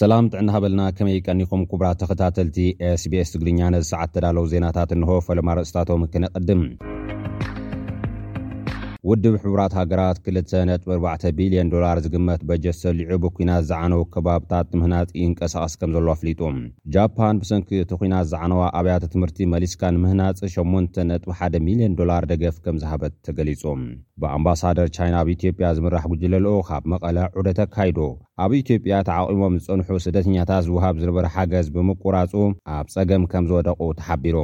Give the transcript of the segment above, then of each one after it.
ሰላም ጥዕና ሃበልና ከመይ ቀኒኹም ኩቡራት ተኸታተልቲ SBS ትግርኛ ነዚ ሰዓት ተዳለዉ ዜናታት እንሆ ፈለማ ኣርእስታቶም ክነቐድም ውድብ ሕቡራት ሃገራት 2.4 ቢልዮን ዶላር ዝግመት በጀት ሰሊዑ ብኲናት ዝዓነው ከባብታት ንምህናፅ ይንቀሳቐስ ከም ዘሎ ኣፍሊጡ ጃፓን ብሰንኪ እቲ ኲናት ዝዓነዋ ኣብያተ ትምህርቲ መሊስካ ንምህናጽ ሸሞንተ ነጥቢ ሓደ ሚልዮን ዶላር ደገፍ ከምዝሃበት ተገሊጹ። ብኣምባሳደር ቻይና ኣብ ኢትዮጵያ ዝምራሕ ጉጅለ ልኡኽ ኣብ መቐለ ዑደት ኣካይዱ። ኣብ ኢትዮጵያ ተዓቝቦም ዝጸንሑ ስደተኛታት ዝወሃብ ዝነበረ ሓገዝ ብምቁራጹ ኣብ ጸገም ከምዝወደቑ ተሓቢሩ።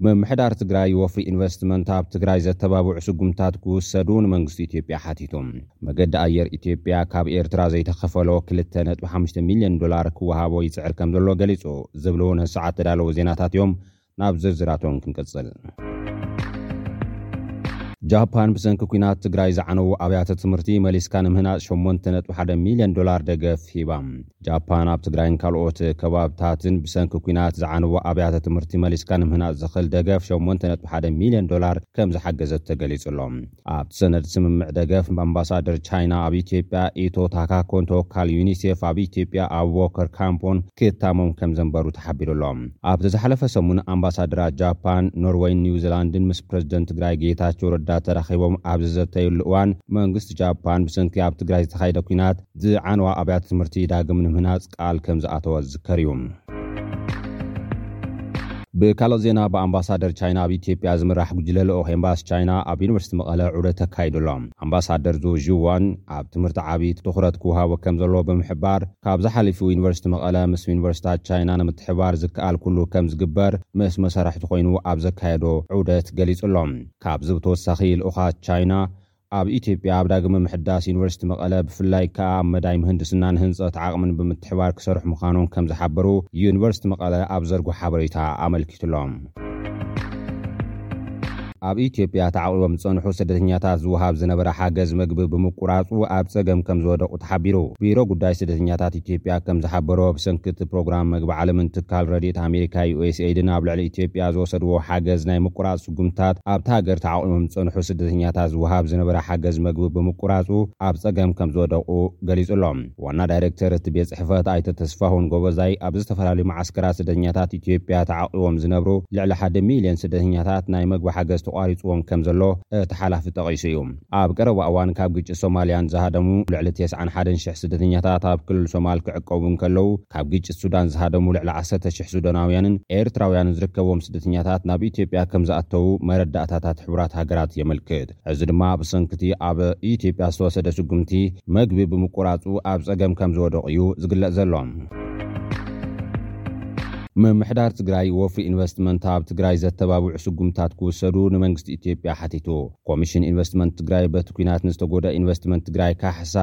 ምምሕዳር ትግራይ ወፍሪ ኢንቨስትመንት ኣብ ትግራይ ዘተባብዑ ስጉምትታት ክውሰዱ ንመንግስቲ ኢትዮጵያ ሓቲቱ። መገዲ ኣየር ኢትዮጵያ ካብ ኤርትራ ዘይተኸፈሎ ክልተ ነጥቢ ሓሙሽተ ሚልዮን ዶላር ክወሃቦ ይጽዕር ከምዘሎ ገሊጹ ዝብሉ ንሰዓት ተዳለዉ ዜናታት እዮም። ናብ ዝርዝራቶም ክንቅጽል። ጃፓን ብሰንኪ ኲናት ትግራይ ዝዓነዉ ኣብያተ ትምህርቲ መሊስካ ንምህናጽ ሸሞንተ ነጥቢ ሓደ ሚልዮን ዶላር ደገፍ ሂባ። ጃፓን ኣብ ትግራይን ካልኦት ከባብታትን ብሰንኪ ኲናት ዝዓንዋ ኣብያተ ትምህርቲ መሊስካ ንምህናፅ ዘኽእል ደገፍ ሸሞንተ ነጥቢ ሓደ ሚልዮን ዶላር ከምዝሓገዘት ተገሊፁ ኣሎ። ኣብቲ ሰነድ ስምምዕ ደገፍ ኣምባሳደር ቻይና ኣብ ኢትዮጵያ ኢቶ ታካኮን ተወካሊ ዩኒሴፍ ኣብ ኢትዮጵያ ኣቡበከር ካምፖን ክታሞም ከምዘንበሩ ተሓቢሩ ኣሎ። ኣብቲ ዝሓለፈ ሰሙን ኣምባሳደራት ጃፓን፣ ኖርወይን ኒውዚላንድን ምስ ፕረዚደንት ትግራይ ጌታቸው ረዳ ተራኺቦም ኣብ ዝዘተይሉ እዋን መንግስቲ ጃፓን ብሰንኪ ኣብ ትግራይ ዝተኻየደ ኲናት ዝዓነዋ ኣብያተ ትምህርቲ ዳግም ንምህናፅ ቃል ከምዝኣተወ ዝዝከር እዩ። ብካልኦት ዜና ብኣምባሳደር ቻይና ኣብ ኢትዮጵያ ዝምራሕ ጉጅለ ልኡኽ ኤምባሲ ቻይና ኣብ ዩኒቨርሲቲ መቐለ ዑደት ኣካይዱ ኣሎ። ኣምባሳደር ዙ ዥዋን ኣብ ትምህርቲ ዓብዪ ትኹረት ክወሃቦ ከምዘለዎ ብምሕባር፣ ካብዚ ሓሊፉ ዩኒቨርሲቲ መቐለ ምስ ዩኒቨርሲታት ቻይና ንምትሕብባር ዝከኣል ኩሉ ከምዝግበር ምስ መሳርሕቱ ኮይኑ ኣብ ዘካየዶ ዑደት ገሊፁ ኣሎ። ካብዚ ብተወሳኺ ልኡኻት ቻይና ኣብ ኢትዮጵያ ኣብ ዳግም ምምሕዳስ ዩኒቨርሲቲ መቐለ ብፍላይ ክኣ ኣብ መዳይ ምህንድስናን ህንፀት ዓቕምን ብምትሕብባር ክሰርሑ ምዃኖም ከምዝሓበሩ ዩኒቨርሲቲ መቐለ ኣብ ዘርግሖ ሓበሬታ ኣመልኪቱ'ሎ። ኣብ ኢትዮጵያ ተዓቝቦም ዝፀንሑ ስደተኛታት ዝወሃብ ዝነበረ ሓገዝ ምግቢ ብምቁራፁ ኣብ ፀገም ከምዝወደቑ ተሓቢሩ። ቢሮ ጉዳይ ስደተኛታት ኢትዮጵያ ከምዝሓበሮ ብሰንኪ እቲ ፕሮግራም መግቢ ዓለምን ትካል ረድኤት ኣሜሪካ ዩኤስኤይድን ኣብ ልዕሊ ኢትዮጵያ ዝወሰድዎ ሓገዝ ናይ ምቁራፅ ስጉምትታት፣ ኣብታ ሃገር ተዓቝቦም ዝጸንሑ ስደተኛታት ዝወሃብ ዝነበረ ሓገዝ መግቢ ብምቁራጹ ኣብ ጸገም ከምዝወደቑ ገሊጹ ኣሎ። ዋና ዳይረክተር እቲ ቤት ጽሕፈት ኣይተ ተስፋሁን ጎበዛይ፣ ኣብ ዝተፈላለዩ መዓስከራት ስደተኛታት ኢትዮጵያ ተዓቝቦም ዝነብሩ ልዕሊ ሓደ ሚልዮን ስደተኛታት ናይ መግቢ ሓገዝ ተቋሪጹዎም ከምዘሎ እቲ ሓላፊ ጠቒሱ እዩ። ኣብ ቀረባ እዋን ካብ ግጭት ሶማልያን ዝሃደሙ ልዕሊ ተስዓን ሓደን ሽሕ ስደተኛታት ኣብ ክልል ሶማል ክዕቆቡ እንከለዉ፣ ካብ ግጭት ሱዳን ዝሃደሙ ልዕሊ ዓሰርተ ሽሕ ሱዳናውያንን ኤርትራውያንን ዝርከብዎም ስደተኛታት ናብ ኢትዮጵያ ከምዝኣተዉ መረዳእታታት ሕቡራት ሃገራት የመልክት። እዚ ድማ ብሰንኪ'ቲ ኣብ ኢትዮጵያ ዝተወሰደ ስጉምቲ መግቢ ብምቁራጹ ኣብ ጸገም ከምዝወደቑ'ዩ ዝግለጽ ዘሎ። ምምሕዳር ትግራይ ወፍሪ ኢንቨስትመንት ኣብ ትግራይ ዘተባብዑ ስጉምትታት ክውሰዱ ንመንግስቲ ኢትዮጵያ ሓቲቱ። ኮሚሽን ኢንቨስትመንት ትግራይ በቲ ኲናት ንዝተጎድኣ ኢንቨስትመንት ትግራይ ካሕሳ፣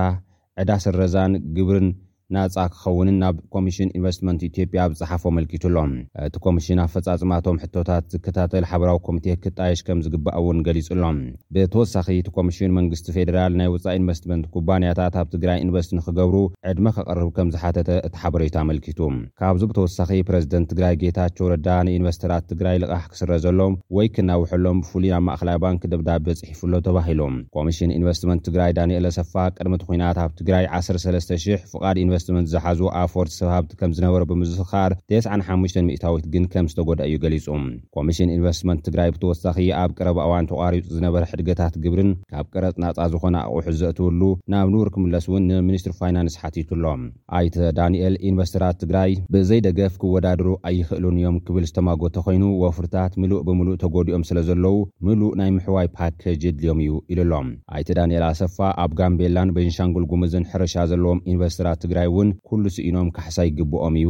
ዕዳ ስረዛን ግብርን ናፃ ክኸውንን ናብ ኮሚሽን ኢንቨስትመንት ኢትዮጵያ ኣብ ዝፀሓፎ ኣመልኪቱ ኣሎ። እቲ ኮሚሽን ኣፈፃፅማ እቶም ሕቶታት ዝከታተል ሓበራዊ ኮሚቴ ክጣየሽ ከምዝግባእ እውን ገሊፁ ኣሎ። ብተወሳኺ እቲ ኮሚሽን መንግስቲ ፌዴራል ናይ ወፃኢ ኢንቨስትመንት ኩባንያታት ኣብ ትግራይ ኢንቨስት ንክገብሩ ዕድመ ከቕርብ ከምዝሓተተ እቲ ሓበሬታ ኣመልኪቱ። ካብዚ ብተወሳኺ ፕረዚደንት ትግራይ ጌታቸው ረዳ ንኢንቨስተራት ትግራይ ልቓሕ ክስረዘሎም ወይ ክናውሐሎም ብፍሉይ ናብ ማእኸላይ ባንክ ደብዳበ ፅሒፉ ኣሎ ተባሂሉ። ኮሚሽን ኢንቨስትመንት ትግራይ ዳኒኤል ኣሰፋ ቅድሚ እቲ ኹናት ኣብ ትግራይ ዓሰርተ ሰለስተ ሺሕ ፍቓድ ኢንቨስትመንት ዝሓዙ ኣፈርቲ ሰብ ሃብቲ ከምዝነበሩ ብምዝኽኻር ተስዓን ሓሙሽተን ሚእታዊት ግን ከምዝተጎድኣ እዩ ገሊፁ። ኮሚሽን ኢንቨስትመንት ትግራይ ብተወሳኺ ኣብ ቀረባ እዋን ተቋሪፁ ዝነበረ ሕድገታት ግብሪን ካብ ቀረፅ ናፃ ዝኾነ ኣቕሑት ዘእትውሉ ናብ ንቡር ክምለስ እውን ንሚኒስትሪ ፋይናንስ ሓቲቱ ኣሎ። ኣይተ ዳኒኤል ኢንቨስተራት ትግራይ ብዘይ ደገፍ ክወዳድሩ ኣይኽእሉን እዮም ክብል ዝተማጎተ ኮይኑ ወፍርታት ምሉእ ብምሉእ ተጎዲኦም ስለዘለዉ ምሉእ ናይ ምሕዋይ ፓኬጅ የድልዮም እዩ ኢሉ ኣሎ። ኣይተ ዳኒኤል ኣሰፋ ኣብ ጋምቤላን ቤንሻንጉል ጉሙዝን ሕርሻ ዘለዎም ኢንቨስተራት ትግራይ እውን ኩሉ ስኢኖም ካሕሳ ይግበኦም እዩ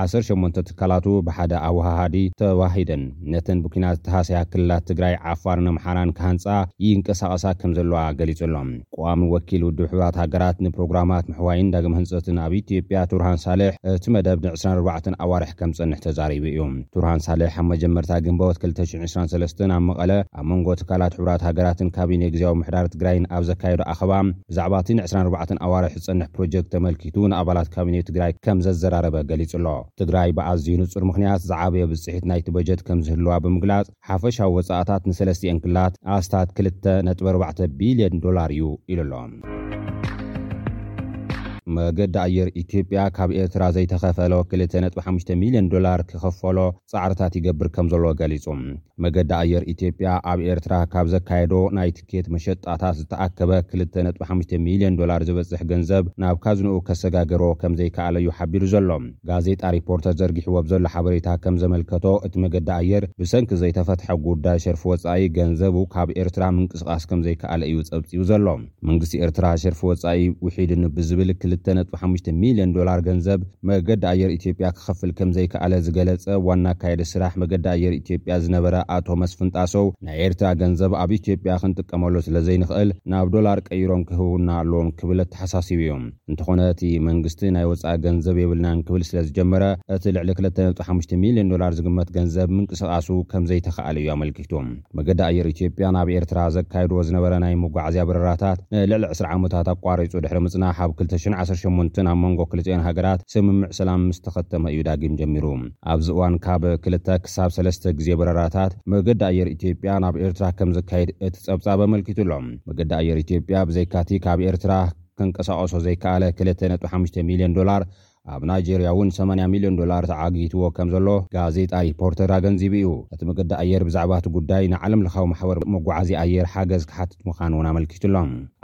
ዓሰርተ ሸሞንተ ትካላቱ ብሓደ ኣወሃሃዲ ተወሃሂደን ነተን ብኲናት ዝተሃሰያ ክልላት ትግራይ፣ ዓፋርን ኣምሓራን ክሃንጻ ይንቀሳቐሳ ከምዘለዋ ገሊጹ ኣሎ። ቀዋሚ ወኪል ውድብ ሕቡራት ሃገራት ንፕሮግራማት ምሕዋይን ዳግመ ህንጸትን ኣብ ኢትዮጵያ ቱርሃን ሳልሕ፣ እቲ መደብ ን ዕስራን ኣርባዕተን ኣዋርሕ ከምዝጸንሕ ተዛሪቡ እዩ። ቱርሃን ሳልሕ ኣብ መጀመርታ ግንቦት ክልተ ሽሕን ዕስራን ሰለስተን ኣብ መቐለ ኣብ መንጎ ትካላት ሕቡራት ሃገራትን ካቢኔ ግዝያዊ ምሕዳር ትግራይን ኣብ ዘካየዶ ኣኸባ ብዛዕባ እቲ ን ዕስራን ኣርባዕተን ኣዋርሕ ዝጸንሕ ፕሮጀክት ተመልኪቱ ኢቱ ንኣባላት ካቢኔ ትግራይ ከም ዘዘራረበ ገሊጹ'ሎ። ትግራይ ብኣዝዩ ንጹር ምኽንያት ዝዓበየ ብጽሒት ናይቲ በጀት ከም ዝህልዋ ብምግላጽ፣ ሓፈሻዊ ወጻእታት ንሰለስቲኤን ክልላት ኣስታት ክልተ ነጥቢ ኣርባዕተ ቢልዮን ዶላር እዩ ኢሉ'ሎ። መገዲ ኣየር ኢትዮጵያ ካብ ኤርትራ ዘይተኸፈሎ ክልተ ነጥቢ ሓሙሽተ ሚልዮን ዶላር ክኸፈሎ ጻዕርታት ይገብር ከምዘሎ ገሊጹ። መገዲ ኣየር ኢትዮጵያ ኣብ ኤርትራ ካብ ዘካየዶ ናይ ትኬት መሸጣታት ዝተኣከበ ክልተ ነጥቢ ሓሙሽተ ሚልዮን ዶላር ዝበጽሕ ገንዘብ ናብ ካዝንኡ ከሰጋገሮ ከም ዘይከኣለ'ዩ ሓቢሩ ዘሎ። ጋዜጣ ሪፖርተር ዘርጊሕዎ ኣብ ዘሎ ሓበሬታ ከም ዘመልከቶ፣ እቲ መገዲ ኣየር ብሰንኪ ዘይተፈትሐ ጉዳይ ሸርፊ ወጻኢ ገንዘቡ ካብ ኤርትራ ምንቅስቓስ ከም ዘይከኣለ እዩ ጸብጺቡ ዘሎ። መንግስቲ ኤርትራ ሸርፊ ወጻኢ ውሒዱኒ ብዝብል ክልተ ነጥቢ ሓሙሽተ ሚልዮን ዶላር ገንዘብ መገዲ ኣየር ኢትዮጵያ ክኸፍል ከም ዘይከኣለ ዝገለጸ ዋና ኣካያዲ ስራሕ መገዲ ኣየር ኢትዮጵያ ዝነበረ ኣቶ መስፍን ጣሰው፣ ናይ ኤርትራ ገንዘብ ኣብ ኢትዮጵያ ክንጥቀመሉ ስለ ዘይንኽእል ናብ ዶላር ቀይሮም ክህቡና ኣለዎም ክብል ኣተሓሳሲቡ እዩ። እንተኾነ እቲ መንግስቲ ናይ ወጻኢ ገንዘብ የብልናን ክብል ስለ ዝጀመረ እቲ ልዕሊ ክልተ ነጥቢ ሓሙሽተ ሚልዮን ዶላር ዝግመት ገንዘብ ምንቅስቓሱ ከም ዘይተኻእለ እዩ ኣመልኪቱ። መገዲ ኣየር ኢትዮጵያ ናብ ኤርትራ ዘካይድዎ ዝነበረ ናይ መጓዓዝያ በረራታት ንልዕሊ ዕስራ ዓመታት ኣቋሪጹ ድሕሪ ምጽናሕ ኣብ ክልተ ሽሕን ዓሰርተ ሸሞንተን ኣብ መንጎ ክልቲኤን ሃገራት ስምምዕ ሰላም ምስ ተኸተመ እዩ ዳጊም ጀሚሩ። ኣብዚ እዋን ካብ ክልተ ክሳብ ሰለስተ ግዜ በረራታት መገዲ ኣየር ኢትዮጵያ ናብ ኤርትራ ከምዘካይድ እቲ ጸብጻብ ኣመልኪቱ ኣሎ። መገዲ ኣየር ኢትዮጵያ ብዘይካ'ቲ ካብ ኤርትራ ከንቀሳቕሶ ዘይከኣለ ክልተ ነጥቢ ሓሙሽተ ሚልዮን ዶላር፣ ኣብ ናይጀርያ'ውን ሰማንያ ሚልዮን ዶላር ተዓጊትዎ ከምዘሎ ጋዜጣ ሪፖርተር ኣገንዚቡ'ዩ። እቲ መገዲ ኣየር ብዛዕባ'ቲ ጉዳይ ንዓለምለኻዊ ማሕበር መጓዓዝያ ኣየር ሓገዝ ክሓትት ምዃኑ'ውን ኣመልኪቱ'ሎ።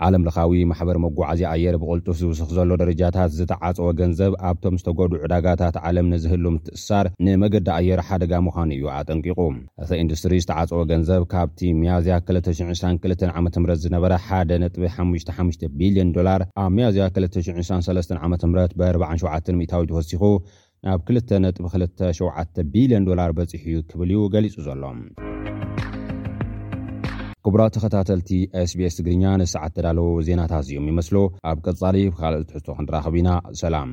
ዓለምለኻዊ ማሕበር መጓዓዝያ ኣየር ብቕልጡፍ ዝውስኽ ዘሎ ደረጃታት ዝተዓጸወ ገንዘብ ኣብቶም ዝተጎድኡ ዕዳጋታት ዓለም ንዝህሉ ምትእስሳር ንመገዲ ኣየር ሓደጋ ምዃኑ እዩ ኣጠንቂቑ። እቲ ኢንዱስትሪ ዝተዓጸወ ገንዘብ ካብቲ ሚያዝያ ክልተ ሽሕ ዕስራን ክልተን ዓመተ ምህረት ዝነበረ ሓደ ነጥቢ ሓሙሽተ ሓሙሽተ ቢልዮን ዶላር ኣብ ሚያዝያ ክልተ ሽሕ ዕስራን ሰለስተን ዓመተ ምህረት ብኣርብዓን ሸውዓተን ሚእታዊት ወሲኹ ናብ ክልተ ነጥቢ ክልተ ሸውዓተ ቢልዮን ዶላር በጺሑ'ዩ ክብል እዩ ገሊጹ ዘሎ። ክቡራት ተኸታተልቲ SBS ትግርኛ ነዚ ሰዓት ዝተዳለዉ ዜናታት እዚኦም ይመስሉ። ኣብ ቀጻሊ ብካልእ ትሕዝቶ ክንራኸብ ኢና። ሰላም።